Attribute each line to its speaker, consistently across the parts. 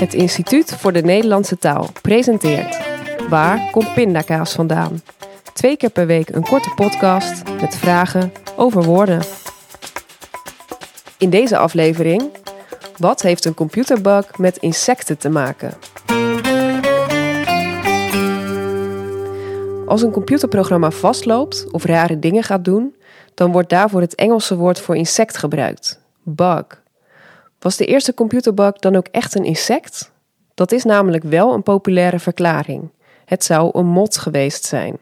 Speaker 1: Het Instituut voor de Nederlandse Taal presenteert Waar komt pindakaas vandaan? Twee keer per week een korte podcast met vragen over woorden. In deze aflevering: Wat heeft een computerbug met insecten te maken? Als een computerprogramma vastloopt of rare dingen gaat doen, dan wordt daarvoor het Engelse woord voor insect gebruikt: bug. Was de eerste computerbug dan ook echt een insect? Dat is namelijk wel een populaire verklaring. Het zou een mot geweest zijn.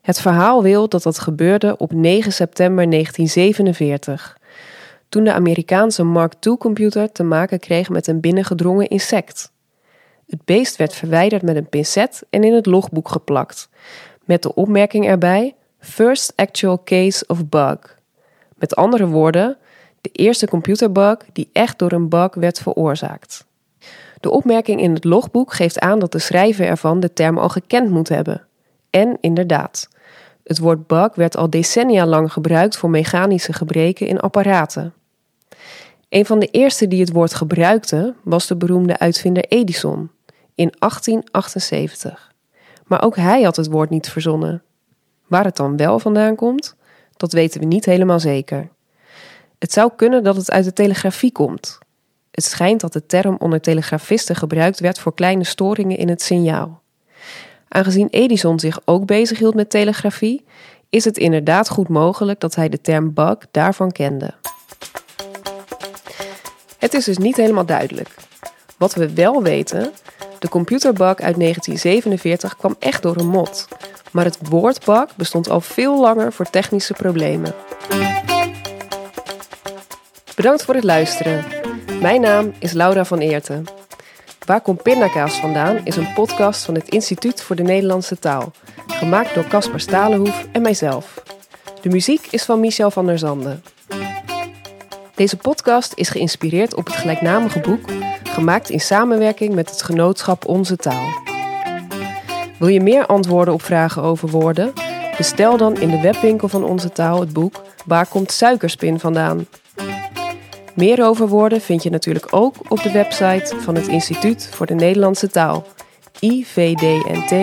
Speaker 1: Het verhaal wil dat dat gebeurde op 9 september 1947, toen de Amerikaanse Mark II-computer te maken kreeg met een binnengedrongen insect. Het beest werd verwijderd met een pincet en in het logboek geplakt, met de opmerking erbij: First actual case of bug. Met andere woorden, de eerste computerbug die echt door een bug werd veroorzaakt. De opmerking in het logboek geeft aan dat de schrijver ervan de term al gekend moet hebben. En inderdaad, het woord bug werd al decennia lang gebruikt voor mechanische gebreken in apparaten. Een van de eerste die het woord gebruikte was de beroemde uitvinder Edison in 1878. Maar ook hij had het woord niet verzonnen. Waar het dan wel vandaan komt, dat weten we niet helemaal zeker. Het zou kunnen dat het uit de telegrafie komt. Het schijnt dat de term onder telegrafisten gebruikt werd voor kleine storingen in het signaal. Aangezien Edison zich ook bezighield met telegrafie, is het inderdaad goed mogelijk dat hij de term bug daarvan kende. Het is dus niet helemaal duidelijk. Wat we wel weten, de computerbug uit 1947 kwam echt door een mot. Maar het woord bug bestond al veel langer voor technische problemen. Bedankt voor het luisteren. Mijn naam is Laura van Eerten. Waar komt pindakaas vandaan is een podcast van het Instituut voor de Nederlandse Taal. Gemaakt door Casper Stalenhoef en mijzelf. De muziek is van Michel van der Zanden. Deze podcast is geïnspireerd op het gelijknamige boek, gemaakt in samenwerking met het genootschap Onze Taal. Wil je meer antwoorden op vragen over woorden? Bestel dan in de webwinkel van Onze Taal het boek Waar komt suikerspin vandaan? Meer over woorden vind je natuurlijk ook op de website van het Instituut voor de Nederlandse Taal, ivdnt.org.